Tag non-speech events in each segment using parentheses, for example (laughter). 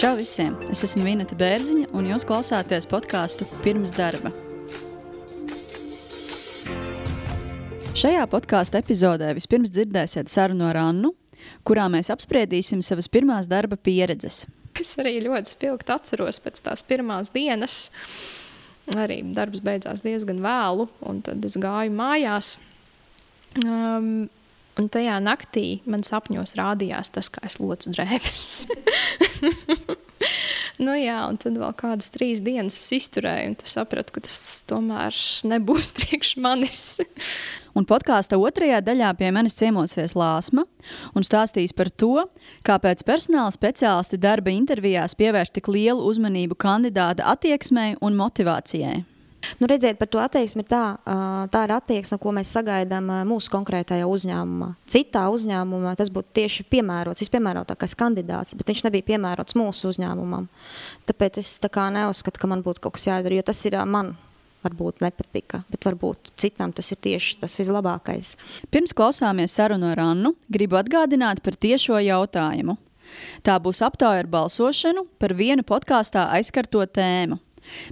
Čau visiem! Es esmu Vineta Bērziņa, un jūs klausāties podkāstu pirms darba. Šajā podkāstu epizodē vispirms dzirdēsiet sarunu ar Annu, kurā mēs apspriedīsim savas pirmās darba pieredzes. Es arī ļoti spilgti atceros pēc tās pirmās dienas. Arī darbs beidzās diezgan vēlu, un tad es gāju mājās. Um, Un tajā naktī man sapņos rādījās tas, kā es locu drēbes. (laughs) nu, jā, un tad vēl kādas trīs dienas es izturēju, un sapratu, ka tas tomēr nebūs (laughs) priekš manis. un podkāstu otrajā daļā pie manis ciemosies Lāsma un stāstīs par to, kāpēc personāla speciālisti darba intervijās pievērš tik lielu uzmanību kandidāta attieksmei un motivācijai. Nu, redziet, par to attieksmi ir tā, tā ir attieksme, ko mēs sagaidām mūsu konkrētajā uzņēmumā. Citā uzņēmumā tas būtu tieši piemērots, vispiemērotākais kandidāts, bet viņš nebija piemērots mūsu uzņēmumam. Tāpēc es tā neuzskatu, ka man būtu kaut kas jādara, jo tas ir man varbūt nepatika, bet varbūt citam tas ir tieši tas vislabākais. Pirms klausāmies sarunu ar Annu, gribu atgādināt par tiešo jautājumu. Tā būs aptauja ar balsošanu par vienu podkāstā aizskarto tēmu.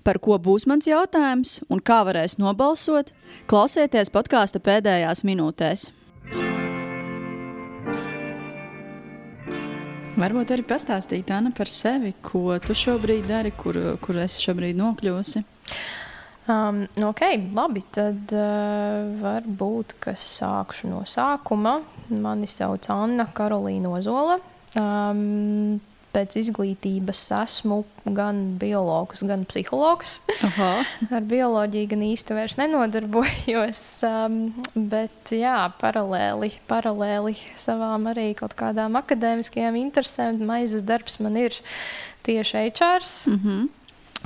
Par ko būs mans jautājums un kā varēs nobalsot, klausieties podkāstu pēdējās minūtēs. Varbūt arī pastāstīt Anna, par sevi, ko tu šobrīd dari, kur, kur esi šobrīd nokļuvusi. Um, nu, ok, labi. Tad uh, varbūt sākšu no sākuma. Mani sauc Anna Karolīna Ozola. Um, pēc izglītības esmu gan biologs, gan psihologs. Ar bioloģiju gan īsti vairs nenodarbojos, um, bet jā, paralēli, paralēli savām arī kaut kādām akadēmiskajām interesēm. Maizes darbs man ir tieši HR. Mm -hmm.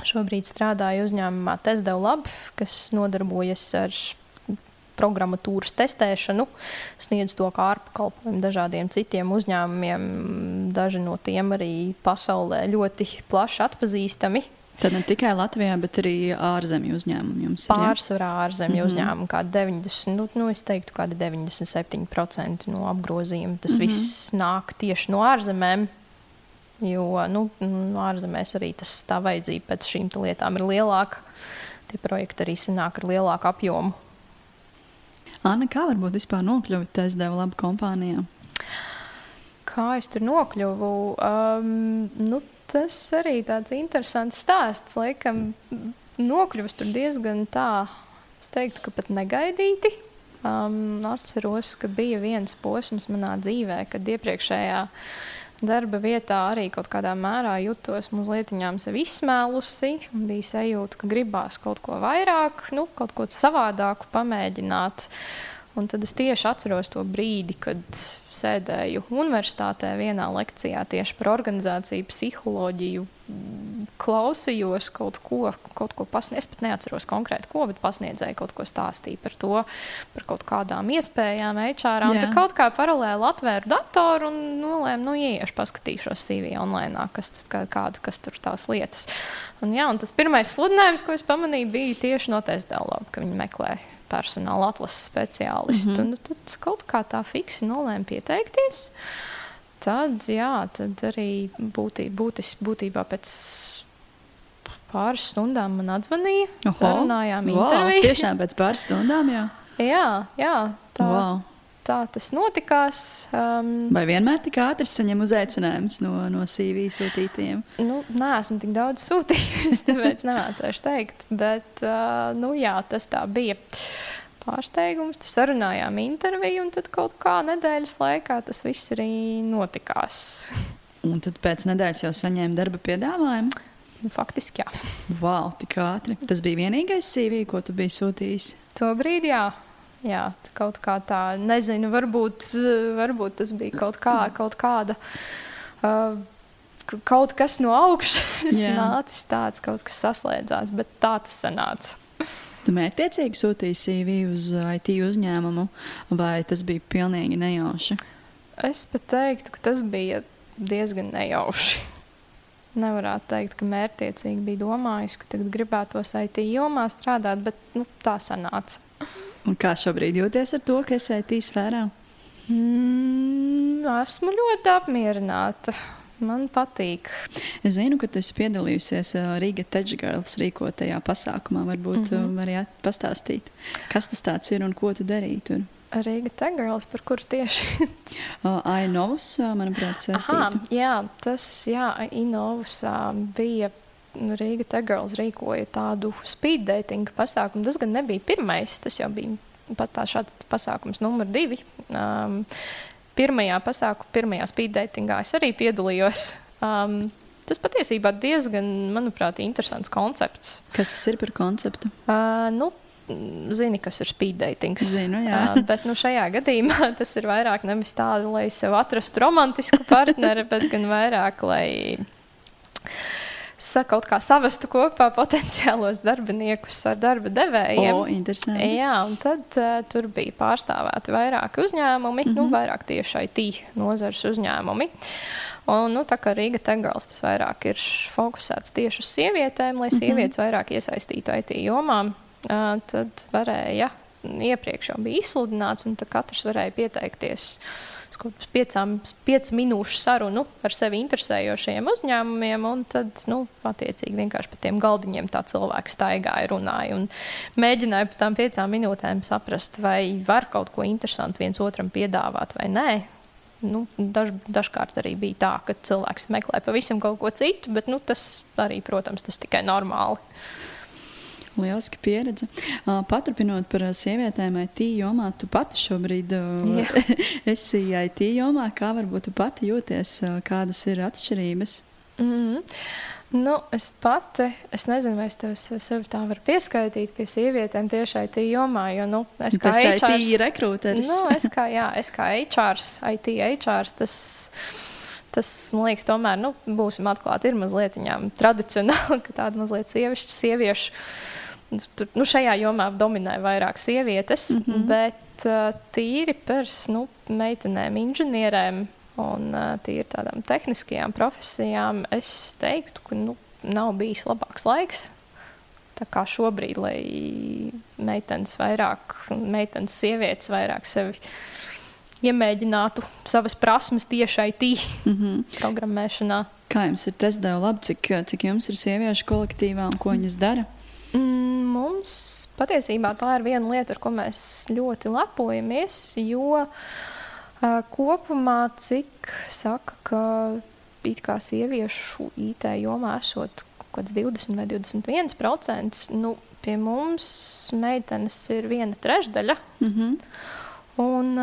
Šobrīd strādāju uzņēmumā Tesla Lab, kas nodarbojas ar programmatūras testēšanu, sniedz to kā ārpakalpojumu dažādiem citiem uzņēmumiem. Daži no tiem arī pasaulē ļoti plaši atpazīstami. Tad ne tikai Latvijā, bet arī ārzemju uzņēmumi jums ir. Pārsvarā ārzemju mm -hmm. uzņēmumi, kā 90, nu, nu, es teiktu, kādi 97% no apgrozījuma. Tas mm -hmm. viss nāk tieši no ārzemēm. Jo nu, ārzemēs arī tas tā vajadzība pēc šīm lietām ir lielāka. Tie projekti arī sanāk ar lielāku apjomu. Anna, kā varbūt vispār nokļuvi TSD labu kompānijā? Kā es tur nokļuvu? Um, nu, tas arī tāds interesants stāsts. Laikam, nokļuvis tur diezgan tā, es teiktu, ka pat negaidīti. Um, atceros, ka bija viens posms manā dzīvē, kad iepriekšējā darba vietā arī kaut kādā mērā jutos mazliet sevi izsmēlusi. Bija sajūta, ka gribās kaut ko vairāk, nu, kaut ko savādāku pamēģināt. Un tad es tieši atceros to brīdi, kad sēdēju universitātē vienā lekcijā tieši par organizāciju, psiholoģiju, klausījos kaut ko, kaut ko pasniedz. Es pat neatceros konkrēti, ko, bet pasniedzēju kaut ko stāstīju par to, par kaut kādām iespējām HR. Tad kaut kā paralēli atvēru datoru un nolēmu, nu, ieiešu, paskatīšos CV online, kas, kā, kāda, kas tur tās lietas. Un, jā, un tas pirmais sludinājums, ko es pamanīju, bija tieši no Testēlā, ka viņi meklē personāla atlases speciālistu. Mm -hmm. nu, tad kaut kā tā fiksi nolēmu pieteikties. Tad, jā, tad arī būtī, būtis, būtībā pēc pāris stundām man atzvanīja. Oho, sarunājām wow, interviju. Tiešām pēc pāris stundām, jā. (laughs) jā, jā tā, wow. Tā tas notikās. Um, Vai vienmēr tik ātri saņem uzaicinājumus no, no CV sūtītājiem? Nu, nē, esmu tik daudz sūtījis, (laughs) tāpēc nemācēšu teikt. Bet, uh, nu jā, tas tā bija. Pārsteigums. Tad sarunājām interviju, un tad kaut kā nedēļas laikā tas viss arī notikās. Un tad pēc nedēļas jau saņēma darba piedāvājumu? Nu, faktiski, jā. Wow, tik ātri. Tas bija vienīgais CV, ko tu biji sūtījis? Tobrīd, jā. Jā, kaut kā tā, nezinu, varbūt, varbūt tas bija kaut, kā, kaut kāda. Uh, Kaut kas no augšas (laughs) nācis tāds, kaut kas saslēdzās, bet tā tas sanāca. Tu mērķiecīgi sūtīji CV uz IT uzņēmumu, vai tas bija pilnīgi nejauši? Es pat teiktu, ka tas bija diezgan nejauši. Nevarētu teikt, ka mērķiecīgi bija domājis, ka tagad gribētos IT jomā strādāt, bet nu, tā sanāca. Un kā šobrīd jūties ar to, ka esi IT sfērā? Mm, esmu ļoti apmierināta. Man patīk. Es zinu, ka tu esi piedalījusies uh, Rīgas Tečgārdas rīkotajā pasākumā. Varbūt mm -hmm. vari pastāstīt, kas tas ir un ko tu darīji tur. Rīga Tečgārdas, par kuru tieši? (laughs) uh, Ainovs, uh, manuprāt, saistīta. Jā, tas jā, Ainovs bija Rīga Tečgārdas rīkoja tādu speed dating pasākumu. Tas gan nebija pirmais, tas jau bija pat tā šāds pasākums numur divi. Um, pirmajā pasākumā, pirmajā speed datingā es arī piedalījos. Um, tas patiesībā diezgan, manuprāt, interesants koncepts. Kas tas ir par konceptu? Uh, nu, Zini, kas ir speed dating. Zinu, jā. uh, bet nu, šajā gadījumā (laughs) tas ir vairāk nevis tāda, lai sev atrastu romantisku partneri, (laughs) bet gan vairāk, lai kaut kā savestu kopā potenciālos darbiniekus ar darba devējiem. O. Jā, un tad uh, tur bija pārstāvēti vairāki uzņēmumi, mm -hmm. nu, mhm. vairāk tieši IT nozares uzņēmumi. Un, nu, tā kā Rīga Tegals tas vairāk ir fokusēts tieši uz sievietēm, lai mhm. sievietes mm -hmm. vairāk iesaistītu IT jomā, uh, tad varēja, iepriekš jau bija izsludināts, un katrs varēja pieteikties uh, piecām, piecu minūšu sarunu ar sevi interesējošiem uzņēmumiem, un tad, nu, attiecīgi vienkārši pa tiem galdiņiem tā cilvēks staigāja, runāja un mēģināja pa tām piecām minūtēm saprast, vai var kaut ko interesantu viens otram piedāvāt vai nē. Nu, daž, dažkārt arī bija tā, ka cilvēks meklē pavisam kaut ko citu, bet nu, tas arī, protams, tas tikai normāli. Lieliska pieredze. Uh, paturpinot par sievietēm IT jomā, tu pati šobrīd uh, (laughs) esi IT jomā. Kā varbūt tu pati jūties, uh, kādas ir atšķirības? Mm -hmm. Nu, es pati, es nezinu, vai es tev sevi tā varu pieskaitīt pie sievietēm tieši IT jomā, jo, nu, es kā tas HR... IT rekrūteris. Nu, es kā, jā, es kā HRs, IT HRs, tas, tas, man liekas, tomēr, nu, būsim atklāti, ir mazliet (laughs) tradicionāli, ka tāda mazliet sieviešu, sieviešu Tur, nu, šajā jomā dominē vairāk sievietes, mm -hmm. bet uh, tīri par nu, meitenēm, inženierēm un uh, tīri tādām tehniskajām profesijām es teiktu, ka nu, nav bijis labāks laiks. Tā kā šobrīd, lai meitenes vairāk, meitenes sievietes vairāk sevi iemēģinātu savas prasmes tieši IT mm -hmm. programmēšanā. Kā jums ir tas deva labi, cik, cik jums ir sieviešu kolektīvā un ko viņas dara? Mm, mums patiesībā tā ir viena lieta, ar ko mēs ļoti lepojamies. Jo kopumā, cik saka, ka it kā sieviešu IT jomā esot kaut kāds 20 vai 21%, nu, pie mums meitenes ir viena trešdaļa. Mm -hmm. Un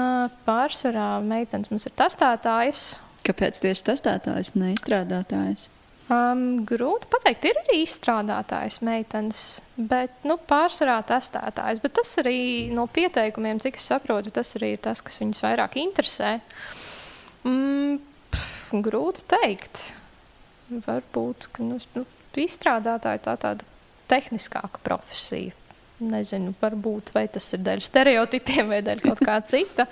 pārsvarā meitenes mums ir testētājas. Kāpēc tieši testētājs, neizstrādātājs? Um, grūti pateikt, ir arī izstrādātājs meitenes, bet nu, pārsvarā testētājs. Bet tas arī no pieteikumiem, cik es saprotu, tas arī ir tas, kas viņus vairāk interesē. Mm, pf, grūti pateikt. Varbūt, ka nu, nu, izstrādātāji tā tāda tehniskāka profesija. Nezinu, varbūt tas ir dēļ stereotipiem vai dēļ kaut kā (laughs) cita.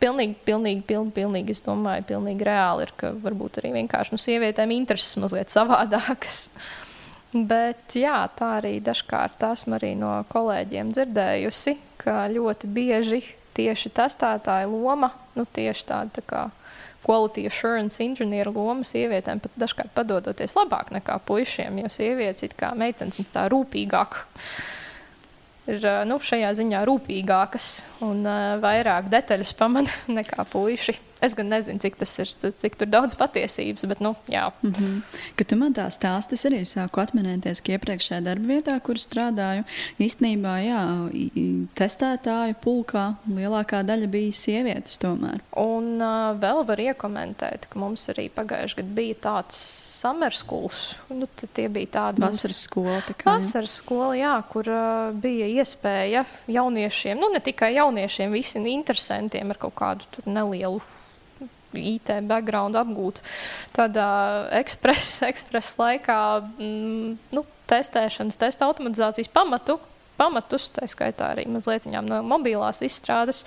Pilnīgi, pilnīgi, pilnīgi, pilnīgi, es domāju, pilnīgi reāli ir, ka varbūt arī vienkārši nu, sievietēm intereses mazliet savādākas. (laughs) Bet jā, tā arī dažkārt esmu arī no kolēģiem dzirdējusi, ka ļoti bieži tieši testētāja loma, nu, tieši tāda tā kā quality assurance inženieru loma sievietēm pat dažkārt padodoties labāk nekā puišiem, jo sievietes it kā meitenes ir tā rūpīgāk ir nu, šajā ziņā rūpīgākas un uh, vairāk detaļas pamana (laughs) nekā puiši. Es gan nezinu, cik tas ir, cik tur daudz patiesības, bet, nu, jā. Mm -hmm. Kad tu man tā stāsti, es arī sāku atminēties, ka iepriekšējā darba vietā, kur strādāju, īstenībā, jā, testētāju pulkā lielākā daļa bija sievietes tomēr. Un uh, vēl var iekomentēt, ka mums arī pagājušajā gadā bija tāds summer schools. Nu, tie bija tādi vasaras skola. Tā kā, vasaras skola, jā, kur uh, bija iespēja jauniešiem, nu, ne tikai jauniešiem, visiem interesantiem ar kaut kādu nelielu IT background apgūt tādā ekspresa (laughs) ekspres laikā, mm, nu, testēšanas, testa automatizācijas pamatu, pamatus, tā skaitā arī mazliet no mobilās izstrādes.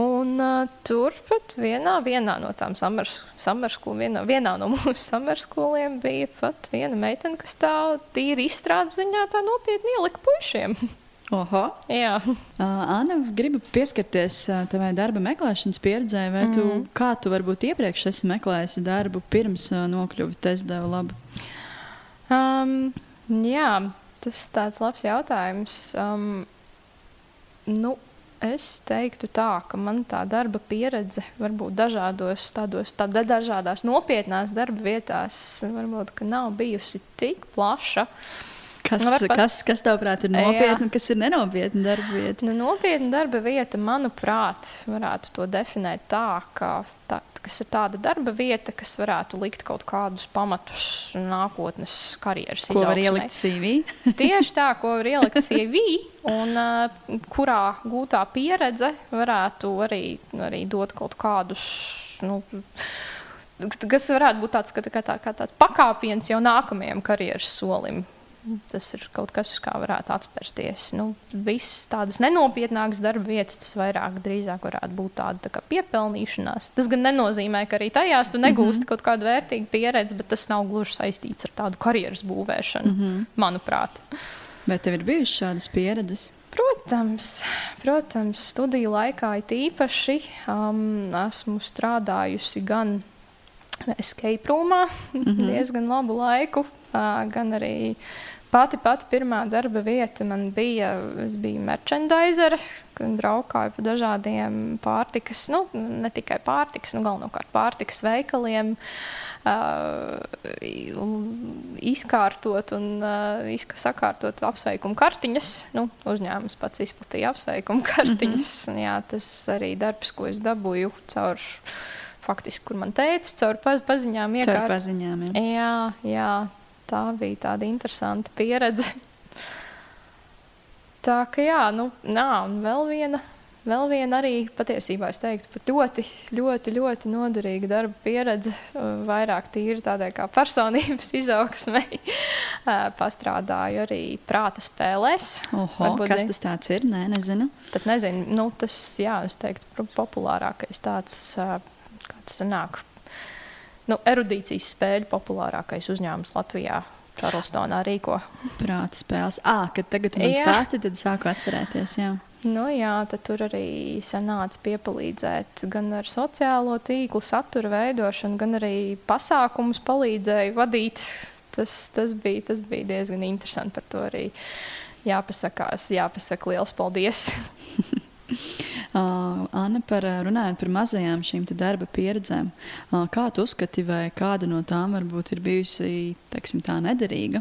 Un uh, turpat vienā, vienā no tām samarskolām, vienā, vienā no mūsu (laughs) samarskoliem bija pat viena meitene, kas tā tīri izstrādes ziņā tā nopietni ielika puišiem. (laughs) Oho. Jā. (laughs) Uh, Anna, gribu pieskarties uh, tavai darba meklēšanas pieredzē. Vai tu, Mhm. kā tu varbūt iepriekš esi meklējusi darbu pirms uh, nokļuvi testdevu labu? Um, jā, tas ir tāds labs jautājums. Um, nu, es teiktu tā, ka man tā darba pieredze varbūt dažādos tādos, tādā, dažādās nopietnās darba vietās varbūt ka nav bijusi tik plaša. Kas, Nu, var pat- kas, kas tavuprāt ir Jā. nopietni un kas ir nenopietni darba vieta? Nu, nopietna darba vieta, manuprāt, varētu to definēt tā, ka tā, kas ir tāda darba vieta, kas varētu likt kaut kādus pamatus nākotnes karjeras Ko var izaugsmei. ielikt CV? (laughs) (laughs) Tieši tā, ko var ielikt CV, un uh, kurā gūtā pieredze varētu arī, arī dot kaut kādus. Nu, Kas varētu būt tāds, kā, kā, tā, kā tāds pakāpiens jau nākamajam karjeras solim. Tas ir kaut kas, uz kā varētu atspērties. Nu, Visas tādas nenopietnākas darba vietas, tas vairāk drīzāk varētu būt tāda tā piepelnīšanās. Tas gan nenozīmē, ka arī tajās tu negūsti mm -hmm. kaut kādu vērtīgu pieredzi, bet tas nav gluži saistīts ar tādu karjeras būvēšanu, mm -hmm. manuprāt. Vai tev ir bijušas šādas pieredzes? Protams, protams, studiju laikā it īpaši um, esmu strādājusi gan escape roomā mm -hmm. diezgan labu laiku, uh, gan arī pati, pati pirmā darba vieta man bija, es biju merchandisere, kad braukāju pa dažādiem pārtikas, nu, ne tikai pārtikas, nu, galvenokārt pārtikas veikaliem. Uh, izkārtot un uh, sakārtot apsveikumu kartiņas. Nu, uzņēmums pats izplatīja apsveikumu kartiņas. Mm -hmm. jā, tas arī darbs, ko es dabūju caur faktiski, kur man teica, caur pa paziņām. Caur iekārt- paziņām. Jā. Jā, jā, tā bija tāda interesanta pieredze. Tā kā jā, nu, nā, un vēl viena, vēl viena arī patiesībā es teiktu, pat ļoti, ļoti, ļoti noderīga darba pieredze. uh, Vairāk tīri tādai kā personības (laughs) izaugsmei. Uh, Pastrādāju arī prāta spēlēs. Oho, Varbūt kas tas tāds ir? Nē, nezinu. Pat nezinu, nu, tas, jā, es teiktu, populārākais tāds, ā, kāds sanāk, nu, erudīcijas spēļu populārākais uzņēmums Latvijā. Charlestonā rīko. Prāta spēles. Ah, kad tagad man stāsti, tad sāku atcerēties. Jā. Nu, jā, tad tur arī sanāca piepalīdzēt gan ar sociālo tīklu satura veidošanu, gan arī pasākumus palīdzēja vadīt. Tas, tas, bija, tas bija diezgan interesanti par to arī jāpasakās, jāpasaka liels paldies. (laughs) (laughs) Uh, Anna, par, uh, runājot par mazajām šīm darba pieredzēm, uh, kā tu uzskati, vai kāda no tām varbūt ir bijusi teiksim, tā nederīga?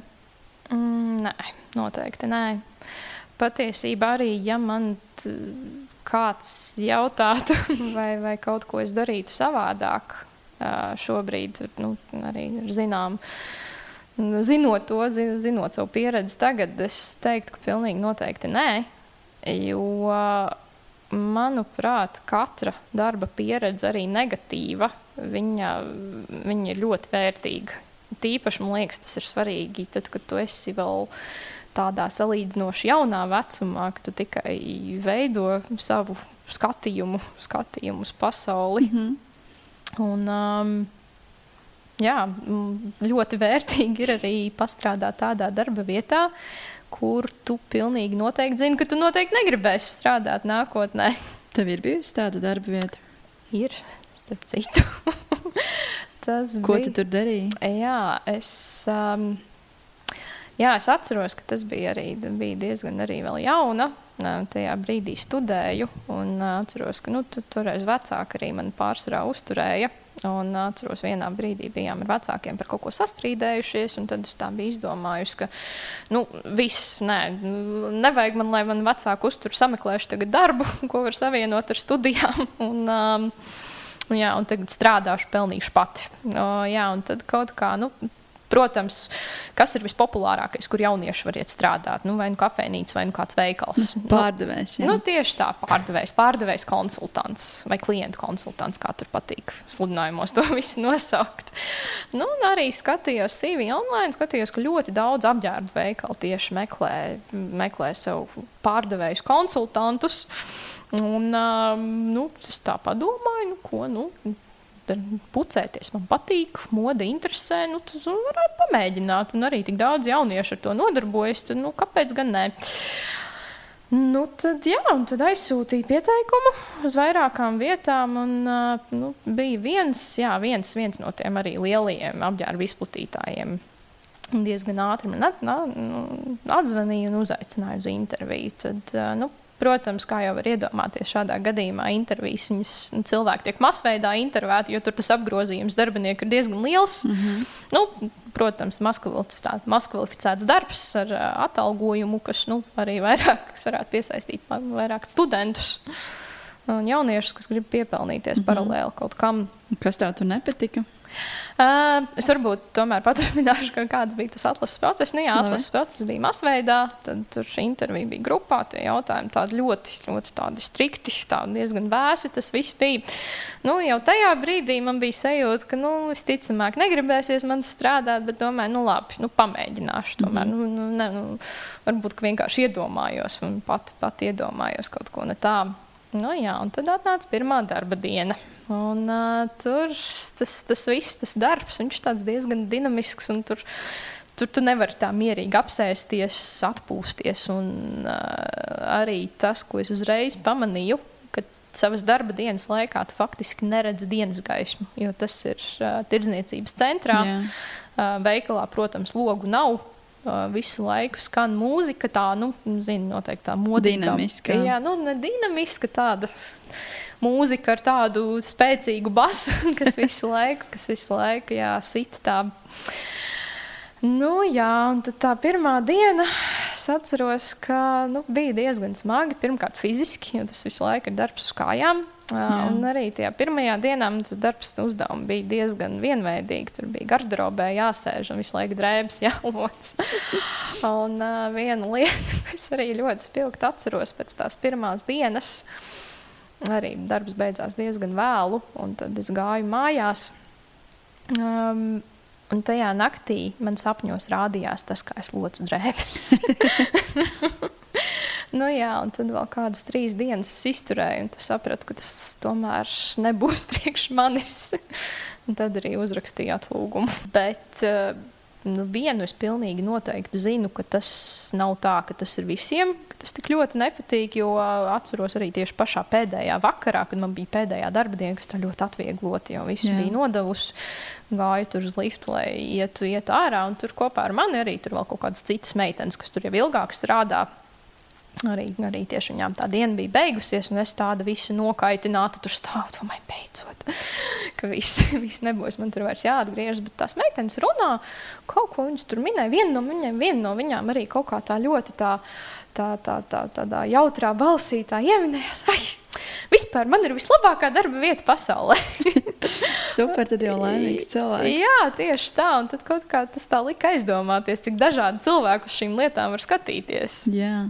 Mm, nē, noteikti nē. Patiesībā arī, ja man kāds jautātu, (laughs) vai, vai kaut ko es darītu savādāk, ā, šobrīd nu, arī ar zinām. nu, Zinot to, zi- zinot savu pieredzi tagad, es teiktu, ka pilnīgi noteikti nē. Jo, manuprāt, katra darba pieredze, arī negatīva, viņa, viņa ir ļoti vērtīga. Tīpaši man liekas, tas ir svarīgi, tad, kad tu esi vēl tādā salīdzinoši jaunā vecumā, ka tu tikai veido savu skatījumu, skatījumu uz pasauli. Mm -hmm. Un, um, jā, ļoti vērtīgi ir arī pastrādāt tādā darba vietā, kur tu pilnīgi noteikti zini, ka tu noteikti negribēsi strādāt nākotnē. Tev ir bijusi tāda darba vieta. Ir, starp citu. (laughs) Tas Ko bija. tu tur darīji? Jā, es, um, jā, es atceros, ka tas bija arī bija diezgan arī jauna. Tajā brīdī studēju, un ā, atceros, ka nu, tu, toreiz vecāki arī mani pārsvarā uzturēja. Un atceros, vienā brīdī bijām ar vecākiem par kaut ko sastrīdējušies, un tad es tā biju izdomājusi, ka nu, viss, nē, nevajag man, lai man vecāki uztur sameklēšu tagad darbu, (laughs) ko var savienot ar studijām. (laughs) Un, um, jā, un tagad strādāšu, pelnīšu pati. O, jā, un tad kaut kā, nu, protams, kas ir vispopulārākais, kur jaunieši var iet strādāt? Nu, vai nu kafejnīca, vai nu kāds veikals. Pārdevējs. jā. Nu, tieši tā, pārdevējs, pārdevējs konsultants vai klientu konsultants, kā tur patīk sludinājumos to (laughs) visu nosaukt. Nu, arī skatījos CV online, skatījos, ka ļoti daudz apģērbu veikalu tieši meklē, meklē sev pārdevējus konsultantus. Un, um, nu, es tā padomāju, nu, ko nu, pucēties man patīk, mode interesē. Nu, nu, varētu pamēģināt. Un arī tik daudz jauniešu ar to nodarbojas. Tad, nu, kāpēc gan ne? Nu, tad, jā, tad aizsūtīja pieteikumu uz vairākām vietām. Un, nu, bija viens, jā, viens, viens no tiem arī lielajiem apģērba izplatītājiem. Diezgan ātri man at, nu, atzvanīja un uzaicināja uz interviju. Tad, nu, Protams, kā jau var iedomāties, šādā gadījumā intervijas viņas, cilvēki tiek masveidā intervētāti, jo tur tas apgrozījums darbinieku ir diezgan liels. Mm -hmm. nu, protams, maskvalificēts darbs ar atalgojumu, kas nu, arī vairāk kas varētu piesaistīt vairāk studentus un jauniešus, kas grib piepelnīties mm -hmm. paralēli kaut kam. Kas tev tur nepatika? Uh, es varbūt tomēr paturpināšu, kāds bija tas atlases process. Nu, jā, atlases process bija masveidā, tad tur intervija bija grupā. Tie jautājumi tādi ļoti, ļoti tādi strikti, tādi diezgan vēsi. Tas viss bija. Nu, jau tajā brīdī man bija sajūta, ka, nu, visticamāk, negribēsies man strādāt, bet domāju, nu, labi, nu, pamēģināšu. Tomēr, mm -hmm. nu, nu, ne, nu, varbūt vienkārši iedomājos, un pat, pat iedomājos kaut ko ne tādu. Nu, jā, un tad atnāca pirmā darba diena. Un, uh, tur tas, tas viss, tas darbs, viņš ir diezgan dinamisks. Tur, tur tu nevari tā mierīgi apsēsties, atpūsties. Un uh, arī tas, ko es uzreiz pamanīju, ka savas darba dienas laikā tu faktiski neredzi dienas gaismu, jo tas ir uh, tirdzniecības centrā. Jā. Uh, veikalā, protams, logu nav visu laiku skan mūzika, tā, nu, zinu, noteikti tā modīga. Dinamiska. Jā, nu, ne dinamiska tāda mūzika ar tādu spēcīgu basu, (laughs) kas visu laiku, kas visu laiku, jā, sit tā. Nu, jā, un tā pirmā diena es atceros, ka nu, bija diezgan smagi. Pirmkārt, fiziski, jo tas visu laiku ir darbs uz kājām. Jā. Un arī tajā pirmajā dienā tas darbs uzdevumi bija diezgan vienveidīgi. Tur bija garderobē jāsēž un visu laiku drēbes jāloc. (laughs) un uh, viena lieta, (laughs) kas arī ļoti spilgti atceros pēc tās pirmās dienas, arī darbs beidzās diezgan vēlu, un tad es gāju mājās. Um, Un tajā naktī man sapņos rādījās tas, kā es locu drēbes. (laughs) Nu, jā, un tad vēl kādas trīs dienas es izturēju, un sapratu, ka tas tomēr nebūs (laughs) priekš manis. tad arī uzrakstīju atlūgumu. Bet uh, nu, vienu es pilnīgi noteikti zinu, ka tas nav tā, ka tas ir visiem. Tas tik ļoti nepatīk, jo atceros arī tieši pašā pēdējā vakarā, kad man bija pēdējā darba diena, kas tā ļoti atvieglota, jo viss Jā. bija nodevusi. Gāju tur uz liftu, lai ietu, ietu ārā, un tur kopā ar mani arī tur vēl kaut kādas citas meitenes, kas tur jau ilgāk strādā. Arī, arī tieši viņām tā diena bija beigusies, un es tādu visu nokaitinātu, tur stāvu, domāju, beidzot, (laughs) ka viss, viss nebūs. Man tur vairs jāatgriežas, bet tās meitenes runā, kaut ko viņas tur minēja. Viena no viņiem, viena no viņām arī kaut kā tā ļoti tā, tā, tā, tā tādā jautrā balsī tā ieminējās. Vai vispār man ir vislabākā darba vieta pasaulē? (laughs) Super, tad jau laimīgs cilvēks. Jā, tieši tā. Un tad kaut kā tas tā lika aizdomāties, cik dažādi cilvēki uz šīm lietām var skatīties. Jā.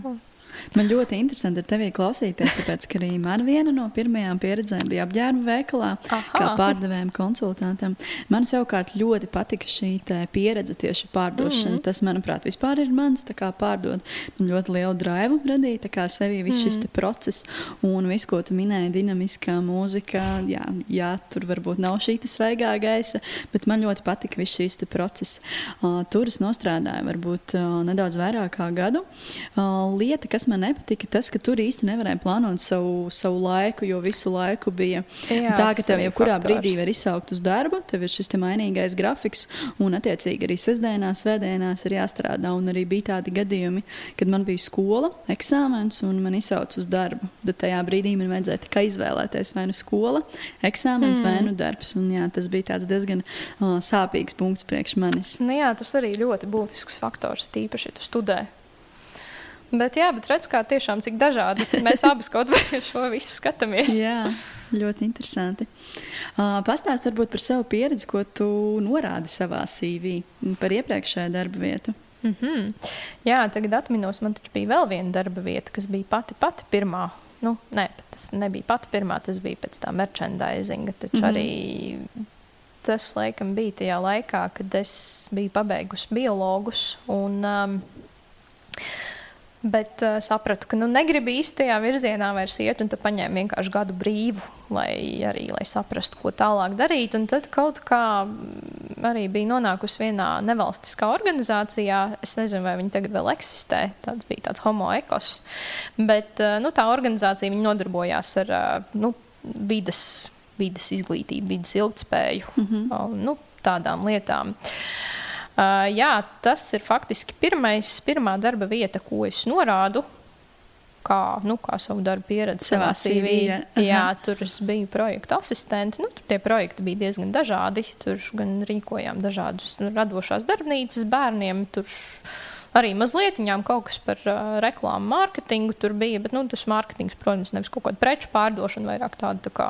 Man ļoti interesanti ar tevi klausīties, tāpēc, ka arī man viena no pirmajām pieredzēm bija apģērba veikalā, Aha. kā pārdevējiem, konsultantam. Man savukārt ļoti patika šī pieredze tieši pārdošana. Mm -hmm. Tas, manuprāt, vispār ir mans pārdot. Man ļoti lielu drāvu radīja sevī viss mm -hmm. šis process un viss, ko tu minēji, dinamiskā mūzika. Jā, jā tur varbūt nav šī svaigā gaisa, bet man ļoti patika viss šīs process. Uh, tur es nostrādāju varbūt uh, nedaudz vairāk kā gadu. Uh, lieta, kas man nepatika, tas, ka tur īsti nevarēja plānot savu, savu laiku, jo visu laiku bija Jā, tā, ka tev jebkurā brīdī var izsaukt uz darbu, tev ir šis te mainīgais grafiks, un attiecīgi arī sestdienās, svētdienās ir jāstrādā. Un arī bija tādi gadījumi, kad man bija skola, eksāmens, un man izsauc uz darbu. Tad tajā brīdī man vajadzēja tikai izvēlēties vai nu skola, eksāmens mm. vai nu darbs. Un, jā, tas bija diezgan uh, sāpīgs punkts priekš manis. Nu, jā, tas arī ļoti būtisks faktors, tīpaši, ja tu studē Bet, jā, bet redz, kā tiešām cik dažādi mēs abi kaut vai šo visu skatāmies. jā, ļoti interesanti. Uh, Pastāst varbūt par savu pieredzi, ko tu norādi savā CV par iepriekšējo darba vietu. Mm -hmm. Jā, tagad atminos, man taču bija vēl viena darba vieta, kas bija pati pati pirmā. Nu, nē, tas nebija pati pirmā, tas bija pēc tā merchandisinga. Taču mm -hmm. arī tas laikam bija tajā laikā, kad es biju pabeigusi biologus. Un, um, Bet uh, sapratu, ka nu, negribu īstajā virzienā vairs iet, un tad paņēmu vienkārši gadu brīvu, lai arī lai saprastu, ko tālāk darīt. Un tad kaut kā mm, arī bija nonākusi vienā nevalstiskā organizācijā. Es nezinu, vai viņi tagad vēl eksistē. Tas bija tāds homo ekos. Bet uh, nu, tā organizācija nodarbojās ar uh, nu, vidas, vidas izglītību, vidas ilgspēju, mm -hmm. uh, nu, tādām lietām. Uh, jā, tas ir faktiski pirmais, pirmā darba vieta, ko es norādu kā, nu, kā savu darbu pieredzi savā CV. CV jā, tur es biju projekta asistente. Nu, tur tie projekti bija diezgan dažādi. Tur gan rīkojām dažādus nu, radošās darbnīcas bērniem. Tur arī mazliet kaut kas par uh, reklāmu, mārketingu tur bija. Bet nu, tas mārketings, protams, nevis kaut kāda preču pārdošana, vairāk tāda tā kā,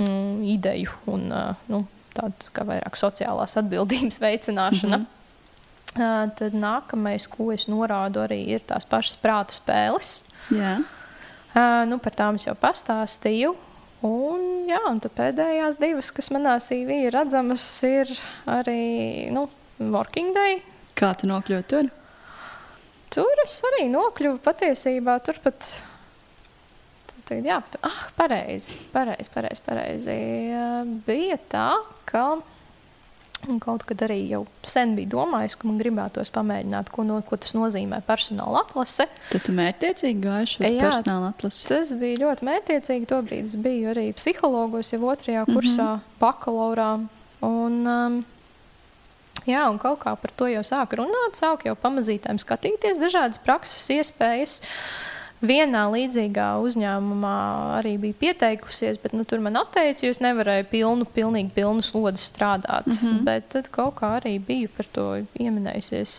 mm, ideju un uh, nu, tāda kā vairāk sociālās atbildības (laughs) veicināšana. Mm -hmm. Uh, tad nākamais, ko es norādu, arī ir tās pašas prāta spēles. Jā. Uh, nu, par tām es jau pastāstīju. Un, jā, un pēdējās divas, kas manā CV ir redzamas, ir arī nu, Working Day. Kā tu nokļuvi tur? Tur es arī nokļuvu patiesībā turpat. Tagad, jā, ah, pareizi, pareizi, pareizi, pareizi. Bija tā, ka kaut kad arī jau sen biju domājis, ka man gribētos pamēģināt, ko, no, ko tas nozīmē personāla atlase. Tad tu mērķiecīgi gāji šo personāla atlasi? Tas bija ļoti mērķiecīgi. Tobrīd es biju arī psihologos, jau otrajā kursā, mm -hmm. bakalaurā. Un, um, Jā, un kaut kā par to jau sāka runāt, sāka jau pamazītēm skatīties dažādas prakses iespējas. Uh, vienā līdzīgā uzņēmumā arī bija pieteikusies, bet nu, tur man atteica, jo es nevarēju pilnu, pilnīgi pilnu slodzi strādāt. Mm -hmm. Bet tad kaut kā arī biju par to ieminējusies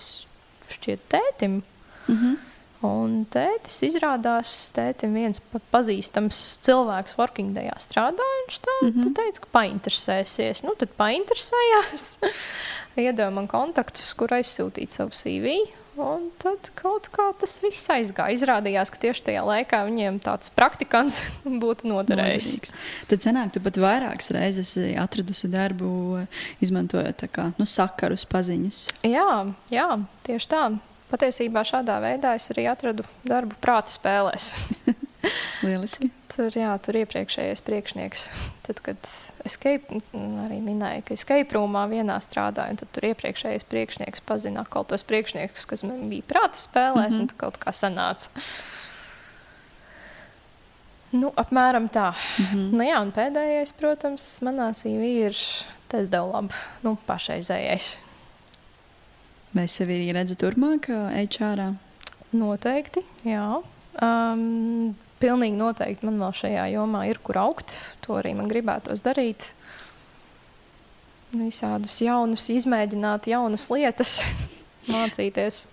šķiet tētim. Mm -hmm. Un tētis izrādās, tētim viens pazīstams cilvēks Working Dayā strādāja. Viņš tā, mm -hmm. teica, ka painteresēsies. Nu, tad painteresējās. (laughs) Man kontaktus, kur aizsūtīt savu CV. Un tad kaut kā tas viss aizgāja. Izrādījās, ka tieši tajā laikā viņiem tāds praktikants (laughs) būtu noderējis. Tad senāk tu pat vairākas reizes atradusi darbu, izmantojot kā, nu, sakarus paziņas. Jā, jā, tieši tā. Patiesībā šādā veidā es arī atradu darbu prāta spēlēs. (laughs) (laughs) Lieliski. Tur, jā, tur iepriekšējais priekšnieks, tad, kad es arī minēju, ka escape roomā vienā strādāju, tad tur iepriekšējais priekšnieks pazina kaut tos priekšniekus, kas man bija prāta spēlēs, mm -hmm. un kaut kā sanāca. Nu, apmēram tā. Mm -hmm. nu, jā, un pēdējais, protams, manā CV ir tas devu labu, nu, pašreizējais. Vai sevi redzi turpmāk, HR? Noteikti, jā. Um, pilnīgi noteikti man vēl šajā jomā ir kur augt. To arī man gribētos darīt. Visādus jaunus, izmēģināt jaunas lietas, (laughs) mācīties.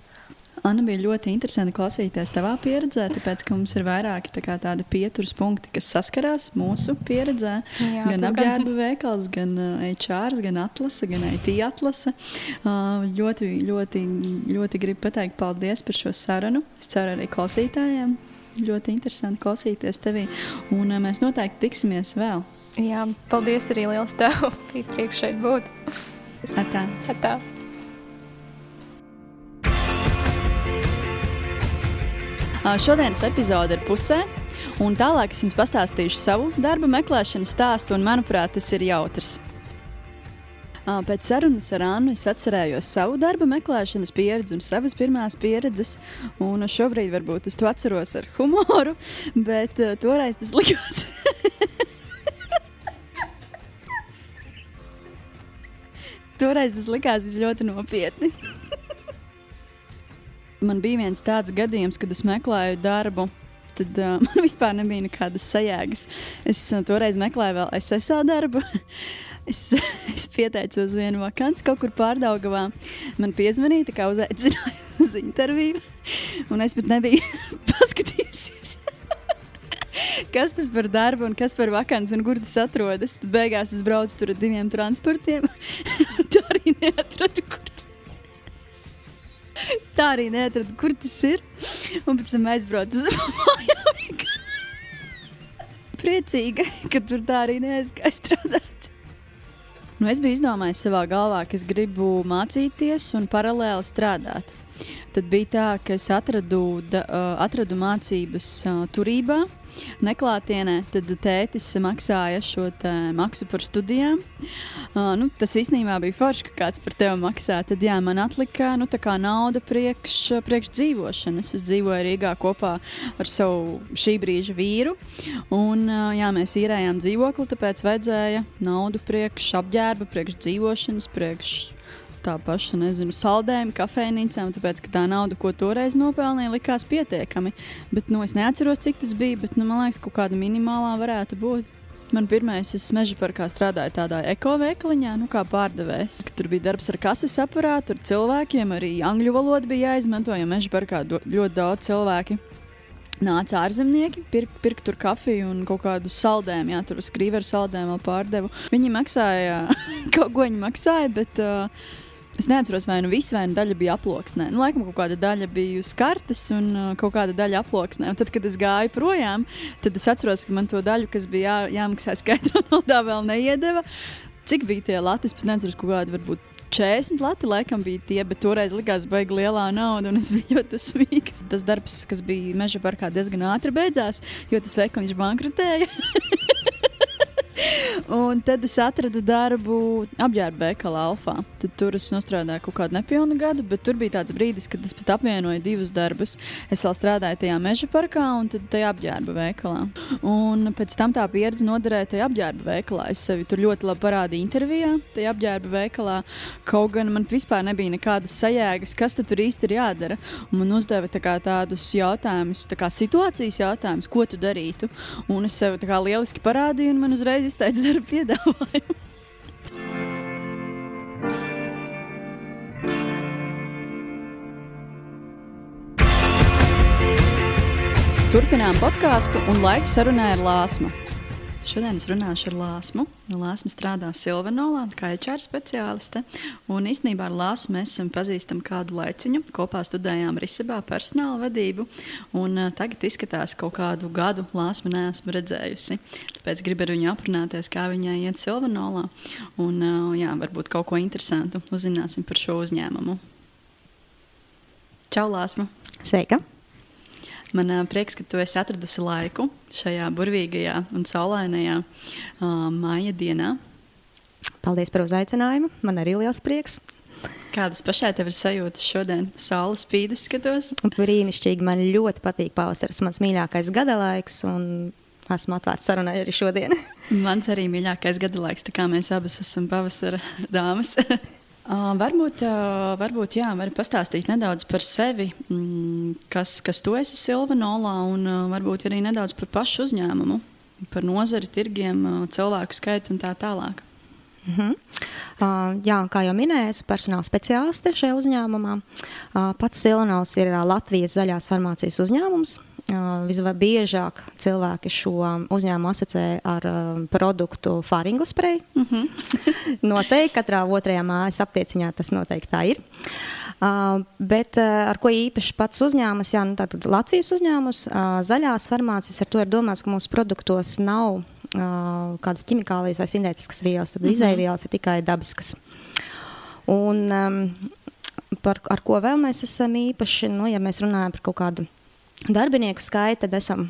Anna bija ļoti interesanti klausīties tavā pieredzē, tāpēc, ka mums ir vairāki tā kā, tādi pieturas punkti, kas saskarās mūsu pieredzē. Jā, gan apģērba gan... veikals, gan HR, gan atlase, gan IT atlase. Uh, ļoti, ļoti, ļoti gribu pateikt paldies par šo sarunu. Es ceru arī klausītājiem ļoti interesanti klausīties tevī. Un uh, mēs noteikti tiksimies vēl. Jā, paldies arī liels tev. (laughs) Bija prieks šeit būt. Atā. Atā. Šodienas epizode ir pusē, un tālāk es jums pastāstīšu savu darba meklēšanas stāstu, un manuprāt, tas ir jautrs. Pēc sarunas ar Annu es atcerējos savu darba meklēšanas pieredzi un savas pirmās pieredzes. Un šobrīd varbūt es to atceros ar humoru, (laughs) bet uh, toreiz tas likās. (laughs) toreiz tas likās ļoti nopietni. (laughs) man bija viens tāds gadījums, kad es meklēju darbu tad uh, man vispār nebija nekādas sajēgas. Es uh, toreiz meklēju vēl SSA darbu. Es, (laughs) es pieteicos vienu vakanci kaut kur pārdaugavā. Man piezvanīja, kā uzaicināja (laughs) uz interviju. Un es pat nebiju (laughs) paskatījusies. kas tas par darbu un kas par vakanci un kur tas atrodas. Tad beigās es braucu tur ar diviem transportiem. Tā arī neatradu, kur tas Tā arī neatradu, kur tas ir. Un pēc tam aizbraucu uz mājām. Priecīga, ka tur tā arī neaizgāja strādāt. Nu, es biju izdomājis savā galvā, ka es gribu mācīties un paralēli strādāt. Tad bija tā, ka es atradu, da, uh, atradu mācības uh, turībā, neklātienē, tad tētis maksāja šo maksu par studijām. Uh, nu, tas īstenībā bija forši, ka kāds par tevi maksā. Tad jā, man atlika nu, nauda priekš, priekš dzīvošanas. Es dzīvoju Rīgā kopā ar savu šī brīža vīru. Un, uh, jā, mēs īrējām dzīvokli, tāpēc vajadzēja naudu priekš apģērba, priekš dzīvošanas, priekš tā paša, nezinu, saldējuma kafejnīcām, tāpēc, ka tā nauda, ko toreiz nopelnīja, likās pietiekami. Bet, nu, es neatceros, cik tas bija, bet, nu, man liekas, kaut kāda minimālā varētu būt. Man pirmais, es meža parkā strādāju tādā ekoveikaliņā, nu, kā pārdevējs. Tur bija darbs ar kases aparātu, ar cilvēkiem, arī angļu valoda bija jāizmanto, jo meža parkā ļoti daudz cilvēku nāca ārzemnieki, pirka pirk tur kafiju un kaut kādu saldējumu. Jā, tur uz krīveru saldējumu vēl pārdevu. Viņi maksāja (laughs) kaut ko, viņi maksāja, bet uh, Es neatceros, vai nu viss vai nu daļa bija aploksnē. Nu, laikam, kaut kāda daļa bija uz kartes un uh, kaut kāda daļa aploksnē. Un tad, kad es gāju projām, tad es atceros, ka man to daļu, kas bija jā, jāmaksā skaidrā (laughs) naudā, vēl neiedeva. Cik bija tie lati? Es pat nezinu, kaut kādi varbūt 40 lati laikam bija tie, bet toreiz likās baigi lielā nauda, un es biju (laughs) ļoti smīga. Tas darbs, kas bija meža parkā, diezgan ātri beidzās, jo tas veikals bankrotēja. (laughs) Un tad es atradu darbu apģērba veikalā Alfā. Tad tur es strādāju kaut kādu nepilnu gadu, bet tur bija tāds brīdis, kad es pat apvienoju divus darbus. Es vēl strādāju tajā meža parkā un tajā apģērba veikalā. Un pēc tam tā pieredze noderēja tajā apģērba veikalā. Es sevi tur ļoti labi parādīju intervijā, tajā apģērba veikalā. Kaut gan man vispār nebija nekādas sajēgas, kas tur īsti ir jādara. Un man uzdeva tā tādus jautājumus, tā kā situācijas jautājumus, ko tu darītu. Un es sev lieliski parādīju, un man uzreiz izteica darba piedāvājumu. Turpinām podkāstu un laiks sarunai ar Lāsmu. Šodien es runāšu ar Lāsmu. Lāsma strādā Silvanolā, kā HR speciāliste. Un īstenībā ar Lāsmu mēs esam pazīstami kādu laiciņu. Kopā studējām Risebā personāla vadību. Un uh, tagad izskatās kaut kādu gadu Lāsmu neesmu redzējusi. Tāpēc gribu ar viņu aprunāties, kā viņai iet Silvanolā. Un uh, jā, varbūt kaut ko interesantu uzzināsim par šo uzņēmumu. Čau, Lāsma! Sveika! Man uh, prieks, ka tu esi atradusi laiku šajā burvīgajā un saulainajā uh, māja dienā. Paldies par uzaicinājumu. Man arī liels prieks. Kādas pašai tev ir sajūtas šodien? Saules spīdus skatos. Brīnišķīgi. Man ļoti patīk pavasaris. Mans mīļākais gada laiks. Esmu atvērts sarunai arī šodien. Mans arī mīļākais gada laiks. Tā kā mēs abas esam pavasara dāmas. (laughs) Uh, varbūt, uh, varbūt jā, vari pastāstīt nedaudz par sevi, mm, kas, kas tu esi Silvanolā, un uh, varbūt arī nedaudz par pašu uzņēmumu, par nozari, tirgiem, uh, cilvēku skaitu un tā tālāk. Mm -hmm. uh, jā, kā jau minēju, esmu personāla speciāliste šajā uzņēmumā. Uh, pats Silvanovs ir uh, Latvijas zaļās farmācijas uzņēmums. Visbiežāk cilvēki šo uzņēmumu asociē ar produktu faringu spreju. Mm -hmm. (laughs) noteikti katrā otrajā mājas aptieciņā tas noteikti tā ir. Uh, bet uh, ar ko īpaši pats uzņēmums, jā, nu, tātad Latvijas uzņēmums, uh, zaļās farmācijas, ar to ir domāts, ka mūsu produktos nav kādas ķimikālijas vai sintētiskas vielas, tad mm -hmm. izēvielas ir tikai dabiskas. Un, um, par, ar ko vēl mēs esam īpaši, nu, ja mēs runājam par kaut kādu darbinieku skaitu, tad esam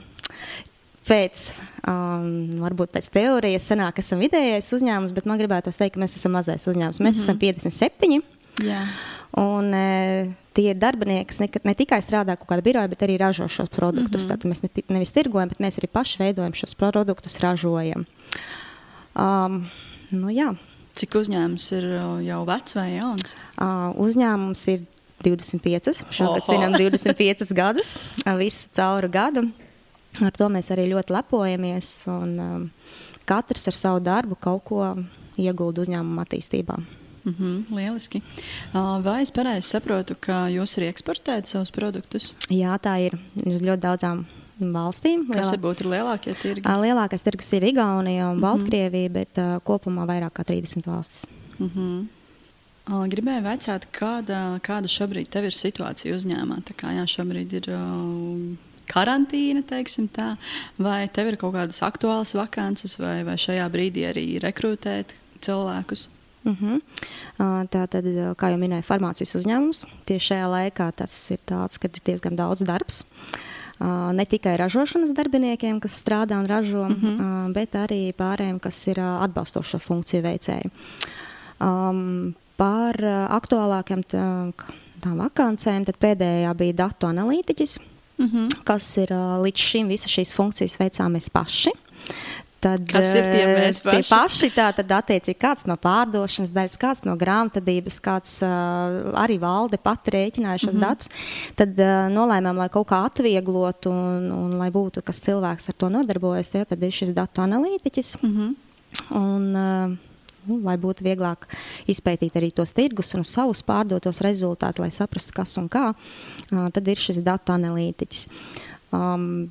pēc, um, varbūt pēc teorijas, senāk esam vidējais uzņēmums, bet man gribētu teikt, ka mēs esam mazais uzņēmums. Mēs mm -hmm. esam 57. Jā. Un e, tie ir darbinieki, kas ne, ne tikai strādā kaut kādā birojā, bet arī ražo šos produktus. Mm -hmm. Tātad mēs ne, nevis tirgojam, bet mēs arī paši veidojam šos produktus, ražojam. Um, nu, jā. Cik uzņēmums ir jau vecs vai jauns? Uh, uzņēmums ir 25, šogad svinam 25 gadus, visu cauru gadu. Ar to mēs arī ļoti lepojamies. Un, um, katrs ar savu darbu kaut ko iegulda uzņēmuma attīstībā. Mm -hmm, lieliski. Vai es pareizi saprotu, ka jūs arī eksportējat savus produktus? Jā, tā ir. Uz ļoti daudzām valstīm. Kas varbūt ir lielākie tirgi? Lielākais tirgus ir Igaunija un mm -hmm. Baltkrievija, bet uh, kopumā vairāk kā 30 valstis. Mm -hmm. Gribēju jautāt, kāda, kāda šobrīd ir situācija uzņēmumā? Tā kā jā, šobrīd ir uh, karantīna, teiksim tā, vai tev ir kaut kādas aktuālas vakances, vai, vai šajā brīdī arī rekrutēt cilvēkus? Uh -huh. Tā tad, kā jau minēju, farmācijas uzņēmums. Tieši šajā laikā tas ir tāds, ka ir diezgan daudz darbs. Uh, ne tikai ražošanas darbiniekiem, kas strādā un ražo, mm -hmm. uh, bet arī pārējiem, kas ir uh, atbalstošo funkciju veicēji. Um, par uh, aktuālākiem tā, tām vakancēm, tad pēdējā bija datu analītiķis, mm -hmm. kas ir uh, līdz šim visas šīs funkcijas veicām mēs paši. Tad, Kas ir tie mēs paši? Tie paši tā, tad attiecīgi kāds no pārdošanas daļas, kāds no grāmatvedības, kāds uh, arī valde pati rēķināja šos mm -hmm. datus. Tad uh, nolēmām, lai kaut kā atvieglotu un, un lai būtu, kas cilvēks ar to nodarbojas, tie, tad ir šis datu analītiķis. Mm -hmm. Un, uh, nu, lai būtu vieglāk izpētīt arī tos tirgus un savus pārdotos rezultātus, lai saprastu, kas un kā, uh, tad ir šis datu analītiķis. Um,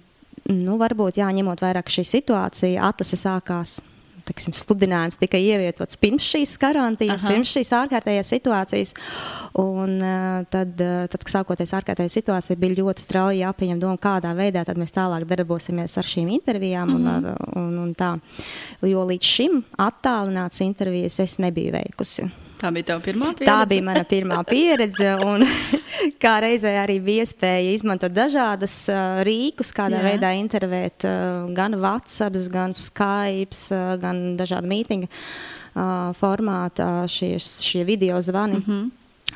nu, varbūt jāņemot vērā, ka šī situācija atlase sākās. Teksim, sludinājums tika ievietots pirms šīs karantīnas, Aha. pirms šīs ārkārtējās situācijas. Un, uh, tad, uh, tad, kad sākoties ārkārtējai situācijai, bija ļoti strauji jāpieņem doma, kādā veidā mēs tālāk darbosimies ar šīm intervijām. Mm -hmm. un, ar, un, un tā. Jo līdz šim attālināts intervijas es nebiju veikusi. Tā bija tava pirmā pieredze. Tā bija mana pirmā pieredze. Un, (laughs) kā reizē arī bija iespēja izmantot dažādas uh, rīkus, kādā Jā. veidā intervēt uh, gan WhatsApp, gan Skype, uh, gan dažādu mītingu uh, formātā šie, šie video zvani. Mm -hmm.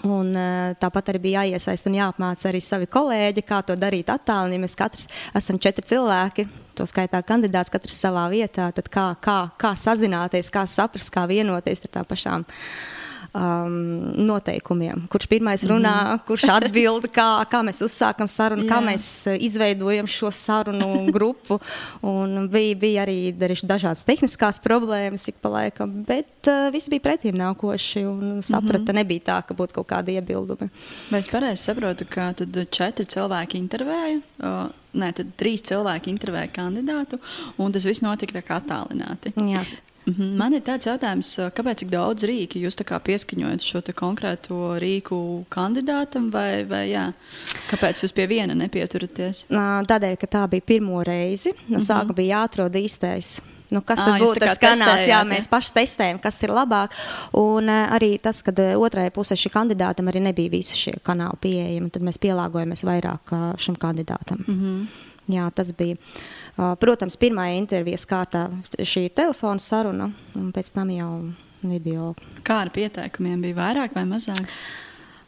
Un, uh, tāpat arī bija jāiesaist un jāapmāca arī savi kolēģi, kā to darīt attālināti. Mēs katrs esam četri cilvēki, to skaitā kandidāts, katrs savā vietā. Kā, kā, kā sazināties, kā saprast, kā vienoties ar tā pašām uh, um, noteikumiem. Kurš pirmais runā, mm -hmm. kurš atbild, kā, kā mēs uzsākam sarunu, kā mēs uh, izveidojam šo sarunu grupu. Un bija, bija arī dažādas tehniskās problēmas ik pa laikam, bet uh, viss bija pretīm nākoši un saprata, mm -hmm. nebija tā, ka būtu kaut kādi iebildumi. Vai es pareizi saprotu, ka tad četri cilvēki intervēja? Uh, Nē, tad trīs cilvēki intervēja kandidātu, un tas viss notika tā kā attālināti. Jā. -hmm. Man ir tāds jautājums, kāpēc tik daudz rīku jūs pieskaņojat šo konkrēto rīku kandidātam, vai, vai jā? kāpēc jūs pie viena nepieturaties? Tādēļ, ka tā bija pirmo reizi. No -hmm. sākuma bija jāatrod īstais nu, kas à, būtu tas kanāls. Jā, mēs paši testējam, kas ir labāk. Un arī tas, ka otrajai pusē šī kandidātam arī nebija visi šie kanāli pieejami, tad mēs pielāgojamies vairāk šim kandidātam. Mm -hmm. Jā, tas bija. Uh, protams, pirmā intervijas kārtā šī ir telefona saruna, un pēc tam jau video. Kā ar pieteikumiem bija vairāk vai mazāk?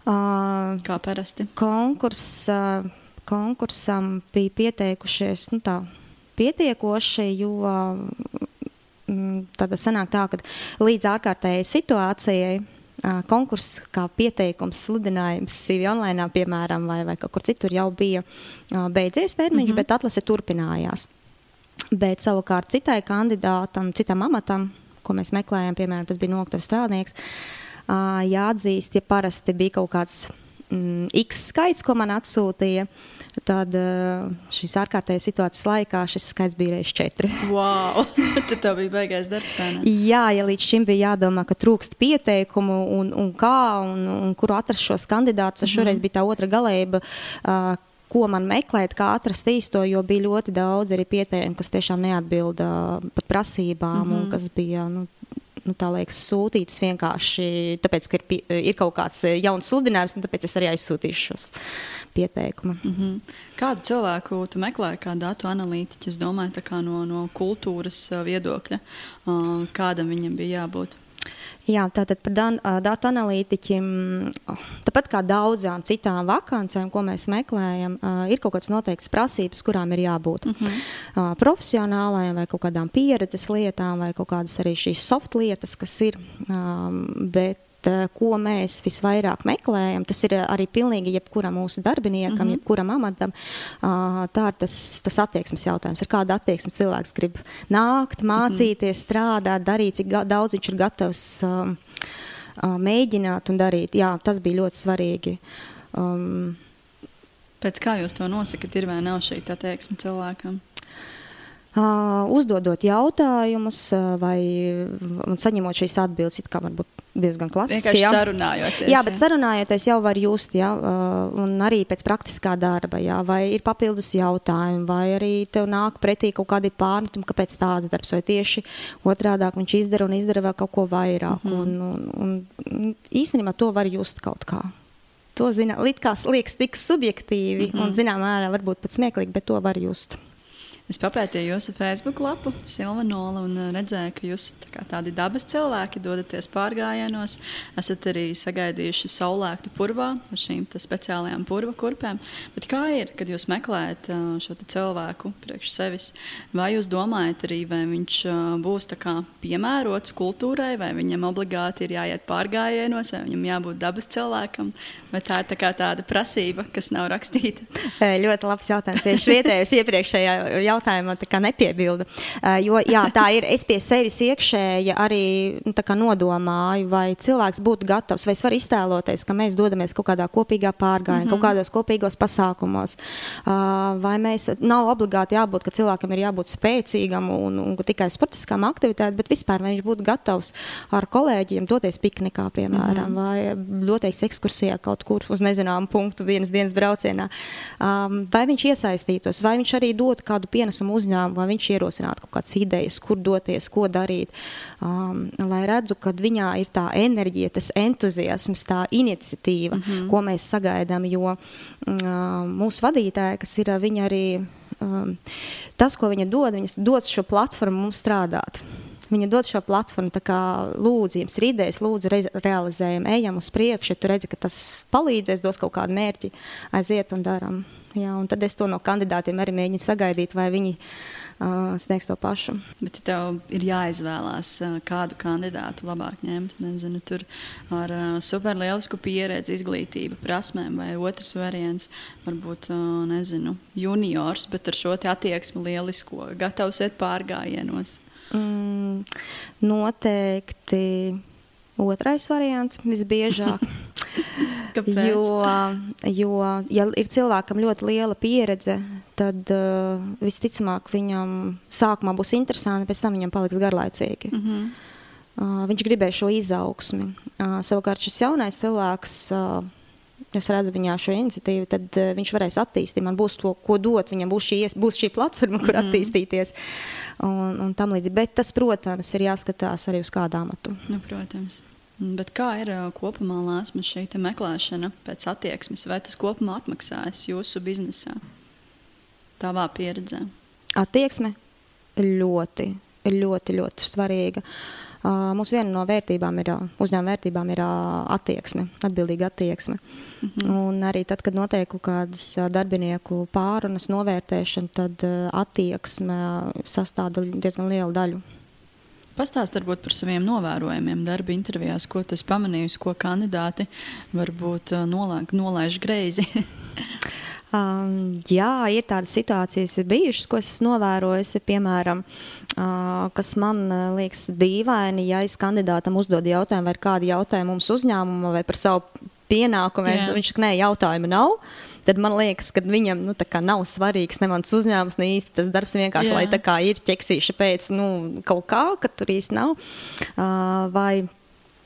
Uh, Kā parasti? Konkurs, uh, konkursam bija pieteikušies nu, tā, pietiekoši, jo mm, tad sanāk tā, ka līdz ārkārtējai situācijai konkurss, kā pieteikums, sludinājums, CV online, piemēram, vai, vai kaut kur citur jau bija beidzies termiņš, mm -hmm. bet atlase turpinājās. Bet savukārt citai kandidātam, citam amatam, ko mēs meklējām, piemēram, tas bija noktavas strādnieks, jāatzīst, ja parasti bija kaut kāds mm, X skaits, ko man atsūtīja, tad uh, šīs ārkārtējas situācijas laikā šis skaits bija reizes četri. (laughs) wow! (laughs) Tad tā bija beigās darbs. Jā, ja līdz šim bija jādomā, ka trūkst pieteikumu un, un kā un, un kur atrast šos kandidātus, mm -hmm. šoreiz bija tā otra galība. Uh, ko man meklēt, kā atrast īsto, jo bija ļoti daudz arī pieteikumu, kas tiešām neatbilda pat prasībām, mm -hmm. un kas bija nu, nu, tā liekas, sūtītas vienkārši tāpēc, ka ir, ir kaut kāds eh, jauns sludinājums, un tāpēc es arī aizsūtīšu šos pieteikumus. Mm -hmm. Kādu cilvēku tu meklē, kā datu analītiķis? Domāju, no, no kultūras eh, viedokļa, kādam viņam bija jābūt. Jā, tātad par dan, datu analītiķiem, tāpat kā daudzām citām vakancēm, ko mēs meklējam, ir kaut kādas noteiktas prasības, kurām ir jābūt mm -hmm. profesionālajām vai kaut kādām pieredzes lietām, vai kaut kādas arī šīs soft lietas, kas ir. Bet ko mēs visvairāk meklējam, tas ir eh, arī pilnīgi jebkuram mūsu darbiniekam, mm -hmm. jebkuram amatam. Tā ir tas, tas attieksmes jautājums. Ar kādu attieksmi cilvēks grib nākt, mācīties, mm -hmm. strādāt, darīt, cik daudz viņš ir gatavs um, mēģināt un darīt. Jā, tas bija ļoti svarīgi. Um, Pēc kā jūs to nosakāt, ir vai nav šī attieksme cilvēkam? Uzdodot jautājumus, vai saņemot šīs atbildes, it kā varbūt diezgan klasiski. Jā, sarunājoties. Jā, bet jā. sarunājoties jau var just, jā, un arī pēc praktiskā darba, jā, vai ir papildus jautājumi, vai arī tev nāk pretī kaut kādi pārmetumi, kāpēc tāds darbs, vai tieši otrādāk viņš izdara un izdara vēl kaut ko vairāk. Mm -hmm. un, un, un īstenībā to var just kaut kā. to zina, liekas tik subjektīvi mm -hmm. un, zināmā mērā, varbūt pat smieklīgi, bet to var just. Es papētīju jūsu Facebook lapu, Silva Nola, un uh, redzēju, ka jūs tā tādi dabas cilvēki dodaties pārgājienos. Esat arī sagaidījuši saulēktu purvā ar šīm speciālajām purva kurpēm. Bet kā ir, kad jūs meklējat uh, šo cilvēku priekš sevis? Vai jūs domājat arī, vai viņš uh, būs piemērots kultūrai, vai viņam obligāti ir jāiet pārgājienos, vai viņam jābūt dabas cilvēkam, vai tā ir tā tāda prasība, kas nav rakstīta? (laughs) Ļoti labs jautājums. Tieši vietējais iepriekšējā jautājumā nepiebildu. Uh, jo jā, tā ir. Es pie sevis iekšēji arī nu, nodomāju, vai cilvēks būtu gatavs, vai es varu iztēloties, ka mēs dodamies kaut kādā kopīgā pārgājienā, mm -hmm. kaut kādos kopīgos pasākumos. Uh, vai mēs nav obligāti jābūt, ka cilvēkam ir jābūt spēcīgam un, un tikai sportiskām aktivitātēm, bet vispār viņš būtu gatavs ar kolēģiem doties piknikā, piemēram, mm -hmm. vai doties ekskursijā kaut kur uz nezināmu punktu vienas dienas braucienā. Um, vai viņš iesaistītos, vai viņš arī dotu kādu piemēru pienesumu uzņēmumu, vai viņš ierosinātu kaut kādas idejas, kur doties, ko darīt. Um, lai redzu, ka viņā ir tā enerģija, tas entuziasms, tā iniciatīva, mm -hmm. ko mēs sagaidām. Jo um, mūsu vadītāja, kas ir viņa arī. Um, tas, ko viņa dod, viņa dod šo platformu mums strādāt. Viņa dod šo platformu, kā lūdzu, jums ir idejas, lūdzu, re realizējam, ejam uz priekšu. Ja tu redzi, ka tas palīdzēs, dos kaut kādu mērķi, aiziet un darām. Jā, un tad es to no kandidātiem arī mēģinu sagaidīt, vai viņi uh, sniegs to pašu. Bet, ja tev ir jāizvēlās, kādu kandidātu labāk ņemt, nezinu, tur ar uh, superlielisku pieredzi, izglītību, prasmēm, vai otrs variants, varbūt, uh, nezinu, juniors, bet ar šo attieksmi lielisko, gatavs iet pārgājienos. Mm, noteikti otrais variants visbiežāk. (laughs) Jo, jo, ja ir cilvēkam ļoti liela pieredze, tad uh, visticamāk viņam sākumā būs interesanti, pēc tam viņam paliks garlaicīgi. Mm -hmm. uh, viņš gribēja šo izaugsmi. Uh, savukārt šis jaunais cilvēks. Uh, es redzu viņā šo iniciatīvu, tad uh, viņš varēs attīstīt. Man būs to, ko dot. Viņam būs šī, būs šī platforma, kur mm. attīstīties. Un, un tam līdzīgi. Bet tas, protams, ir jāskatās arī uz kādu amatu. Nu, protams. Bet kā ir kopumā lāsma šī meklēšana pēc attieksmes, vai tas kopumā atmaksājas jūsu biznesā, tavā pieredzē? Attieksme ļoti, ļoti, ļoti svarīga. Uh, mums viena no vērtībām ir uzņēmuma vērtībām ir uh, attieksme, atbildīga attieksme. Mm -hmm. Un arī tad, kad notiek kaut kādas darbinieku pārunas, novērtēšana, tad uh, attieksme sastāv diezgan lielu daļu Pastāstiet varbūt par saviem novērojumiem darba intervijās, ko tas pamanījusi, ko kandidāti varbūt nolaiž greizi. (laughs) Um, jā, ir tādas situācijas bijušas, ko esmu novērojusi. Piemēram, uh, kas man liekas dīvaini, ja es kandidātam uzdodu jautājumu, vai ir kādi jautājumi mums uzņēmumā vai par savu pienākumu, viņš, viņš saka, nē, jautājumu nav. Tad man liekas, ka viņam nu, nav svarīgs ne mans uzņēmums, ne īsti tas darbs. Vienkārši Jā. lai tā kā ir ķeksīša pēc nu, kaut kā, ka tur īsti nav. Uh, vai,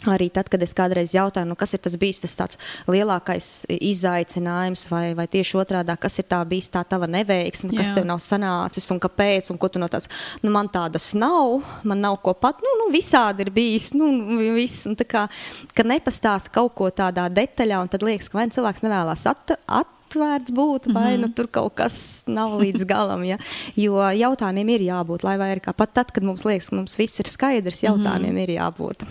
Arī tad, kad es kādreiz jautāju, nu, kas ir tas bijis tas lielākais izaicinājums, vai, vai tieši otrādi, kas ir tā bijis tā tava neveiksme, kas Jā. tev nav sanācis un kāpēc, un ko tu no tās. Nu, man tādas nav, man nav ko pat, nu, nu visādi ir bijis, nu, viss. Un tā kā, ka nepastāsta kaut ko tādā detaļā, un tad liekas, ka vai nu cilvēks nevēlas at, at atvērts būt, vai mm -hmm. nu, tur kaut kas nav līdz galam. Ja? Jo jautājumiem ir jābūt, lai kā pat tad, kad mums liekas, ka mums viss ir skaidrs, jautājumiem mm -hmm. ir jābūt.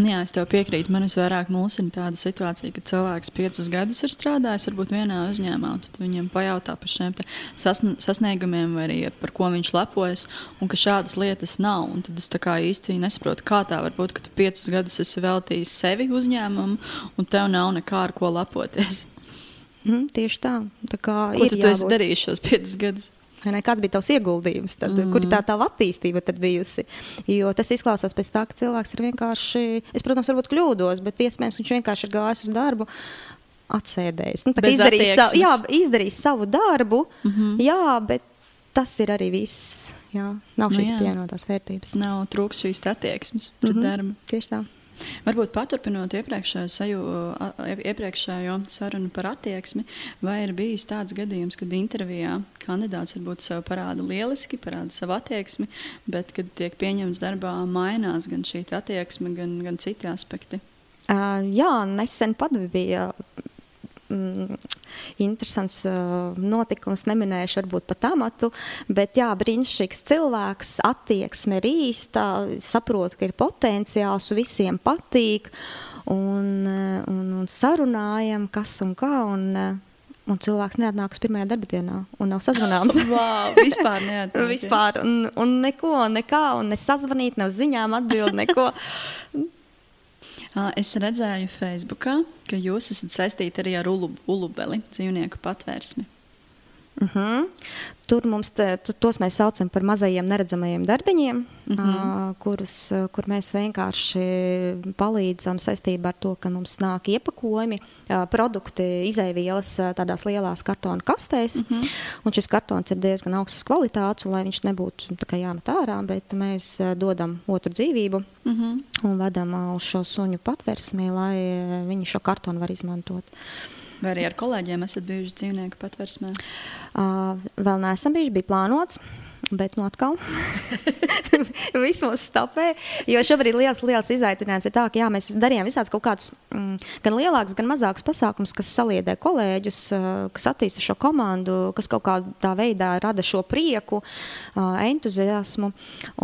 Jā, es tev piekrītu. Man visvairāk mulsina tāda situācija, ka cilvēks piecus gadus ir strādājis, varbūt vienā uzņēmumā, tad viņam pajautā par šiem sasniegumiem, vai arī par ko viņš lepojas, un ka šādas lietas nav. Un tad es īsti nesaprotu, kā tā var būt, ka tu piecus gadus esi veltījis sevi uzņēmumam, un tev nav nekā ar ko lepoties. Mm, tieši tā. tā kā Ko tu, tu esi darījis šos piecus gadus? Ne, kāds bija tavs ieguldījums, tad, mm. kur tā tā attīstība bijusi? Jo tas izklausās pēc tā, ka cilvēks ir vienkārši, es, protams, varbūt kļūdos, bet iespējams viņš vienkārši ir gājis uz darbu. Atsēdējis. Nu, izdarījis, savu, jā, izdarījis savu darbu, mm -hmm. jā, bet tas ir arī viss. Jā, nav nu šīs nu, pievienotās vērtības. Nav trūks šīs attieksmes pret mm -hmm. darbu. Tieši tā. Varbūt paturpinot iepriekšējo, iepriekšējo sarunu par attieksmi, vai ir bijis tāds gadījums, kad intervijā kandidāts varbūt sev parāda lieliski, parāda savu attieksmi, bet, kad tiek pieņemts darbā, mainās gan šī attieksme, gan, gan citi aspekti? Uh, jā, nesen pat bija mm, interesants uh, notikums, neminēšu varbūt pat amatu, bet jā, brīnišķīgs cilvēks, attieksme ir īsta, saprot, ka ir potenciāls, visiem patīk, un, un, un sarunājam, kas un kā, un, un cilvēks neatnāk uz pirmajā darba dienā un nav sazvanāms. (laughs) wow, vispār neatnāk. vispār, un, un neko, nekā, un ne sazvanīt, nav ziņām atbild neko. Es redzēju Facebookā, ka jūs esat saistīti arī ar ulu, ulubeli, dzīvnieku patvērsmi. Uh mhm. -huh. Tur mums te, tos mēs saucam par mazajiem neredzamajiem darbiņiem, uh -huh. uh, kurus, kur mēs vienkārši palīdzam saistībā ar to, ka mums nāk iepakojumi, uh, produkti, izēvielas uh, tādās lielās kartona kastēs. Uh -huh. Un šis kartons ir diezgan augstas kvalitātes, lai viņš nebūtu jāmet ārā, bet mēs uh, dodam otru dzīvību uh mhm. -huh. un vedam uh, uz šo suņu patversmi, lai uh, viņi šo kartonu var izmantot. Vai arī ar kolēģiem esat bijuši dzīvnieku patversmē? Uh, vēl neesam bijuši, bija plānots. Bet nu atkal (laughs) viss mūs stopē. Jo šobrīd liels, liels izaicinājums ir tāds, ka jā, mēs darījām visādus kaut kādus mm, gan lielākus, gan mazākus pasākumus, kas saliedē kolēģus, kas attīsta šo komandu, kas kaut kādā veidā rada šo prieku, entuziasmu.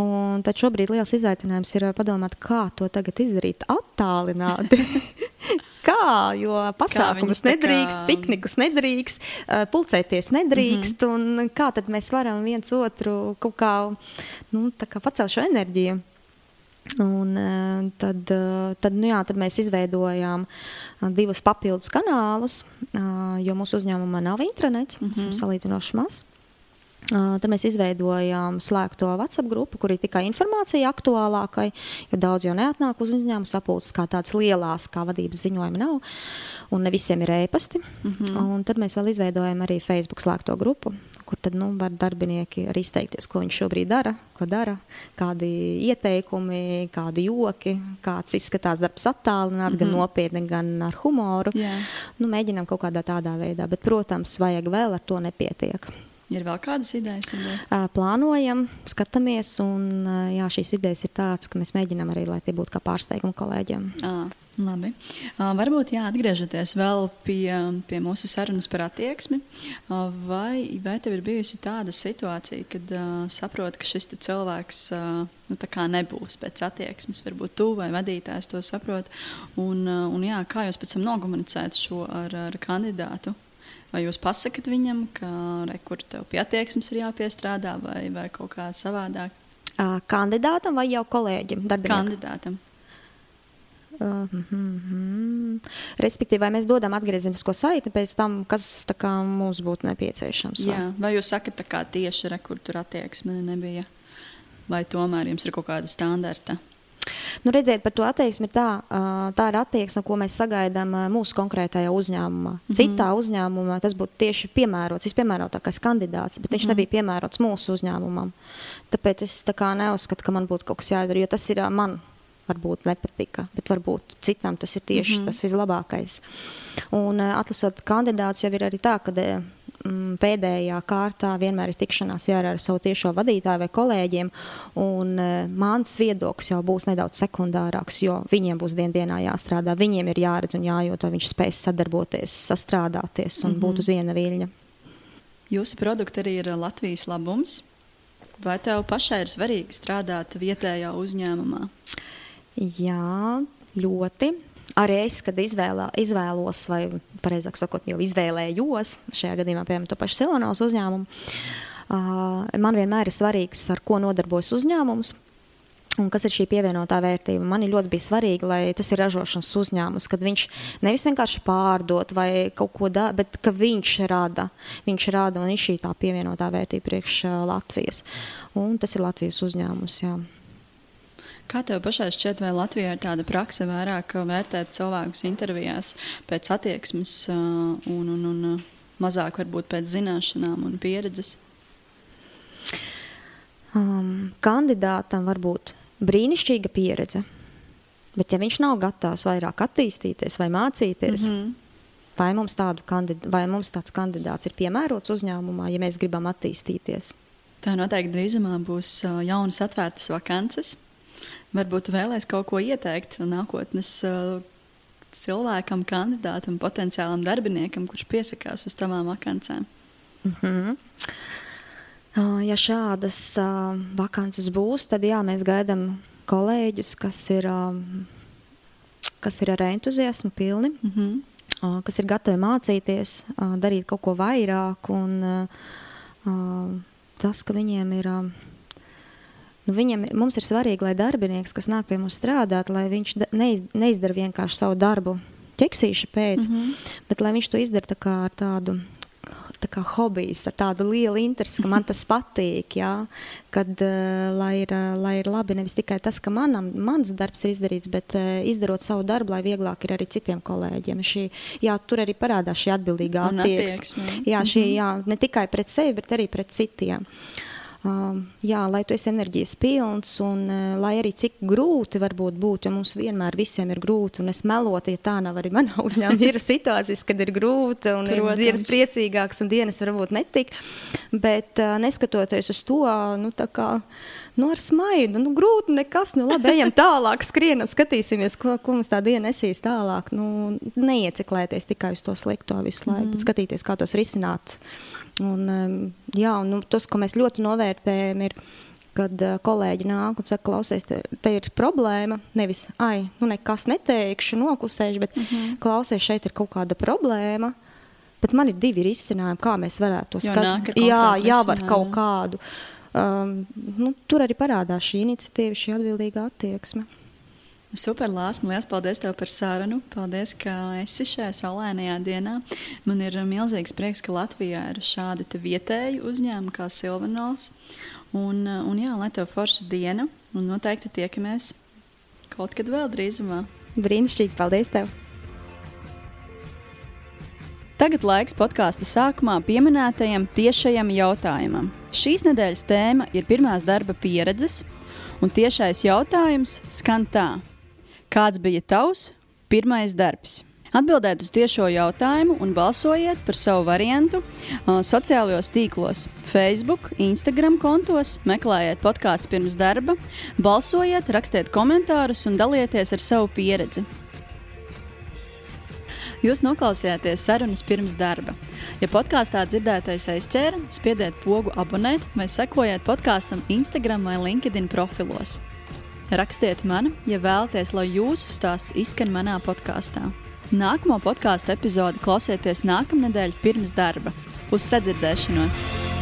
Un tad šobrīd liels izaicinājums ir padomāt, kā to tagad izdarīt attālināti. (laughs) kā, jo pasākumus kā nedrīkst, kā... piknikus nedrīkst, pulcēties nedrīkst. Mm -hmm. Kā tad mēs varam viens otru kaut kā, nu, kā pacelt šo enerģiju? Un, tad, tad, nu jā, tad mēs izveidojām divus papildus kanālus, jo mūsu uzņēmumā nav intranets, mm -hmm. esam salīdzinoši maz. Tad mēs izveidojām slēgto WhatsApp grupu, kur ir tikai informācija aktuālākai, jo daudz jau neatnāk uz uzņēmumu sapulces, kā tādas lielās, kā vadības ziņojumi nav, un ne visiem ir ēpasti. Mm -hmm. Un tad mēs vēl izveidojam arī Facebook slēgto grupu, kur tad nu, var darbinieki arī izteikties, ko viņš šobrīd dara, ko dara, kādi ieteikumi, kādi joki, kāds izskatās darbs attālināt, mm -hmm. gan mhm. nopietni, gan ar humoru. Yeah. Nu, mēģinām kaut kādā tādā veidā, bet, protams, vajag vēl ar to nepietiek. Ir vēl kādas idejas? Uh, plānojam, skatāmies, un uh, jā, šīs idejas ir tādas, ka mēs mēģinām arī, lai tie būtu kā pārsteigumi kolēģiem. À, labi. Uh, varbūt jā, atgriežoties vēl pie, pie mūsu sarunas par attieksmi. Uh, vai, vai tev ir bijusi tāda situācija, kad uh, saproti, ka šis cilvēks uh, nu, nebūs pēc attieksmes? Varbūt tu vai vadītājs to saprot. Un, uh, un jā, kā jūs pēc tam nokomunicējat šo ar, ar kandidātu? Vai jūs pasakat viņam, ka kur tev pie attieksmes ir jāpiestrādā, vai, vai kaut kā savādāk? Kandidātam vai jau kolēģim? Darbiniekam? Kandidātam. Uh, mm -hmm. Respektīvi, vai mēs dodam atgriezenisko saiti pēc tam, kas kā, mums būtu nepieciešams? Vai? Jā, vai jūs sakat, ka tieši re, kur tur attieksme nebija, vai tomēr jums ir kaut kāda standarta? Nu, redziet, par to attieksmi tā, tā ir attieksme, ko mēs sagaidām mūsu konkrētajā uzņēmumā. Mm -hmm. Citā uzņēmumā tas būtu tieši piemērots, vispiemērotākais kandidāts, bet viņš mm -hmm. nebija piemērots mūsu uzņēmumam. Tāpēc es tā neuzskatu, ka man būtu kaut kas jādara, jo tas ir man varbūt nepatika, bet varbūt citam tas ir tieši mm -hmm. tas vislabākais. Un atlasot kandidātus, jau ir arī tā, ka pēdējā kārtā vienmēr ir tikšanās jā, ar savu tiešo vadītāju vai kolēģiem. Un, uh, mans viedoklis jau būs nedaudz sekundārāks, jo viņiem būs dien dienā jāstrādā. Viņiem ir jāredz un jājūt, vai viņš spēs sadarboties, sastrādāties un mm -hmm. būt uz viena viļņa. Jūsu produkti arī ir Latvijas labums. Vai tev pašai ir svarīgi strādāt vietējā uzņēmumā? Jā, ļoti arī es, kad izvēlā, izvēlos, vai precīzāk sakot, jau izvēlējos, šajā gadījumā, piemēram, to pašu Silonovas uzņēmumu, uh, man vienmēr ir svarīgs, ar ko nodarbojas uzņēmums. Un kas ir šī pievienotā vērtība? Man ļoti bija svarīgi, lai tas ir ražošanas uzņēmums, kad viņš nevis vienkārši pārdod vai kaut ko dara, bet ka viņš rada. Viņš rada un ir šī tā pievienotā vērtība priekš Latvijas. Un tas ir Latvijas uzņēmums. Jā. Kā tev pašai šķiet, vai Latvijā ir tāda praksa vairāk vērtēt cilvēkus intervijās pēc attieksmes uh, un, un, un mazāk varbūt pēc zināšanām un pieredzes? Um, kandidātam var būt brīnišķīga pieredze, bet ja viņš nav gatavs vairāk attīstīties vai mācīties, mm -hmm. vai, mums kandid vai mums tāds kandidāts ir piemērots uzņēmumā, ja mēs gribam attīstīties? Tā noteikti drīzumā būs uh, jaunas atvērtas vakances varbūt vēlēs kaut ko ieteikt nākotnes uh, cilvēkam, kandidātam, potenciālam darbiniekam, kurš piesakās uz tavām vakancēm? Mm -hmm. Ja šādas uh, vakances būs, tad jā, mēs gaidām kolēģus, kas ir, uh, kas ir ar entuziasmu pilni, mm -hmm. uh, kas ir gatavi mācīties, uh, darīt kaut ko vairāk. Un, uh, tas, ka viņiem ir. Uh, Nu, viņam, mums ir svarīgi, lai darbinieks, kas nāk pie mums strādāt, lai viņš neiz, neizdara vienkārši savu darbu ķeksīša pēc, mm -hmm. bet lai viņš to izdara tā ar tādu tā kā hobijs, ar tādu lielu interesi, ka man tas patīk. Jā, kad, uh, lai, ir, uh, lai ir labi nevis tikai tas, ka manam, mans darbs ir izdarīts, bet uh, izdarot savu darbu, lai vieglāk ir arī citiem kolēģiem. Šī, jā, tur arī parādās šī atbildīgā attieksme. Jā, šī, mhm. jā, ne tikai pret sevi, bet arī pret citiem. Uh, Um, jā, lai tu esi enerģijas pilns un uh, lai arī cik grūti varbūt būt, jo mums vienmēr visiem ir grūti, un es melotu, ja tā nav arī manā uzņēmumā. (laughs) Ir situācijas, kad ir grūti un Protams. ir dienas priecīgākas un dienas varbūt netik, bet uh, neskatoties uz to, nu tā kā, nu ar smaidu, nu grūti nekas, nu labi, ejam tālāk, skrienam, skatīsimies, ko, ko mums tā diena nesīs tālāk, nu neieciklēties tikai uz to slikto visu laiku, mm. bet skatīties, kā tos risināt. Un, jā, un, nu, tas, ko mēs ļoti novērtējam, ir, kad uh, kolēģi nāk un saka, klausies, te, te ir problēma. Nevis, ai, nu nekas neteikšu, noklusēšu, bet mm -hmm. klausies, šeit ir kaut kāda problēma. Bet man ir divi risinājumi, kā mēs varētu to skatīt. Jā, jā, var kaut kādu. Um, nu, tur arī parādās šī iniciatīva, šī atbildīga attieksme. Super, Lāsma, liels paldies tev par sarunu. Paldies, ka esi šajā saulainajā dienā. Man ir milzīgs prieks, ka Latvijā ir šādi vietēji uzņēmumi kā Silvanols. Un, un jā, lai tev forša diena, un noteikti tiekamies kaut kad vēl drīzumā. Brīnišķīgi, paldies tev! Tagad laiks podkāstu sākumā pieminētajam tiešajam jautājumam. Šīs nedēļas tēma ir pirmās darba pieredzes, un tiešais jautājums skan tā. Kāds bija tavs pirmais darbs? Atbildiet uz tiešo jautājumu un balsojiet par savu variantu uh, sociālajos tīklos, Facebook, Instagram kontos, meklējiet podkāstu pirms darba, balsojiet, rakstiet komentārus un dalieties ar savu pieredzi. Jūs noklausījāties sarunas pirms darba. Ja podkāstā dzirdētais aizķēra, spiediet pogu abonēt vai sekojiet podkāstam Instagram vai LinkedIn profilos. Rakstiet man, ja vēlaties, lai jūsu stāsts izskan manā podkāstā. Nākamo podkāstu epizodi klausieties nākamnedēļ pirms darba. Uz sadzirdēšanos!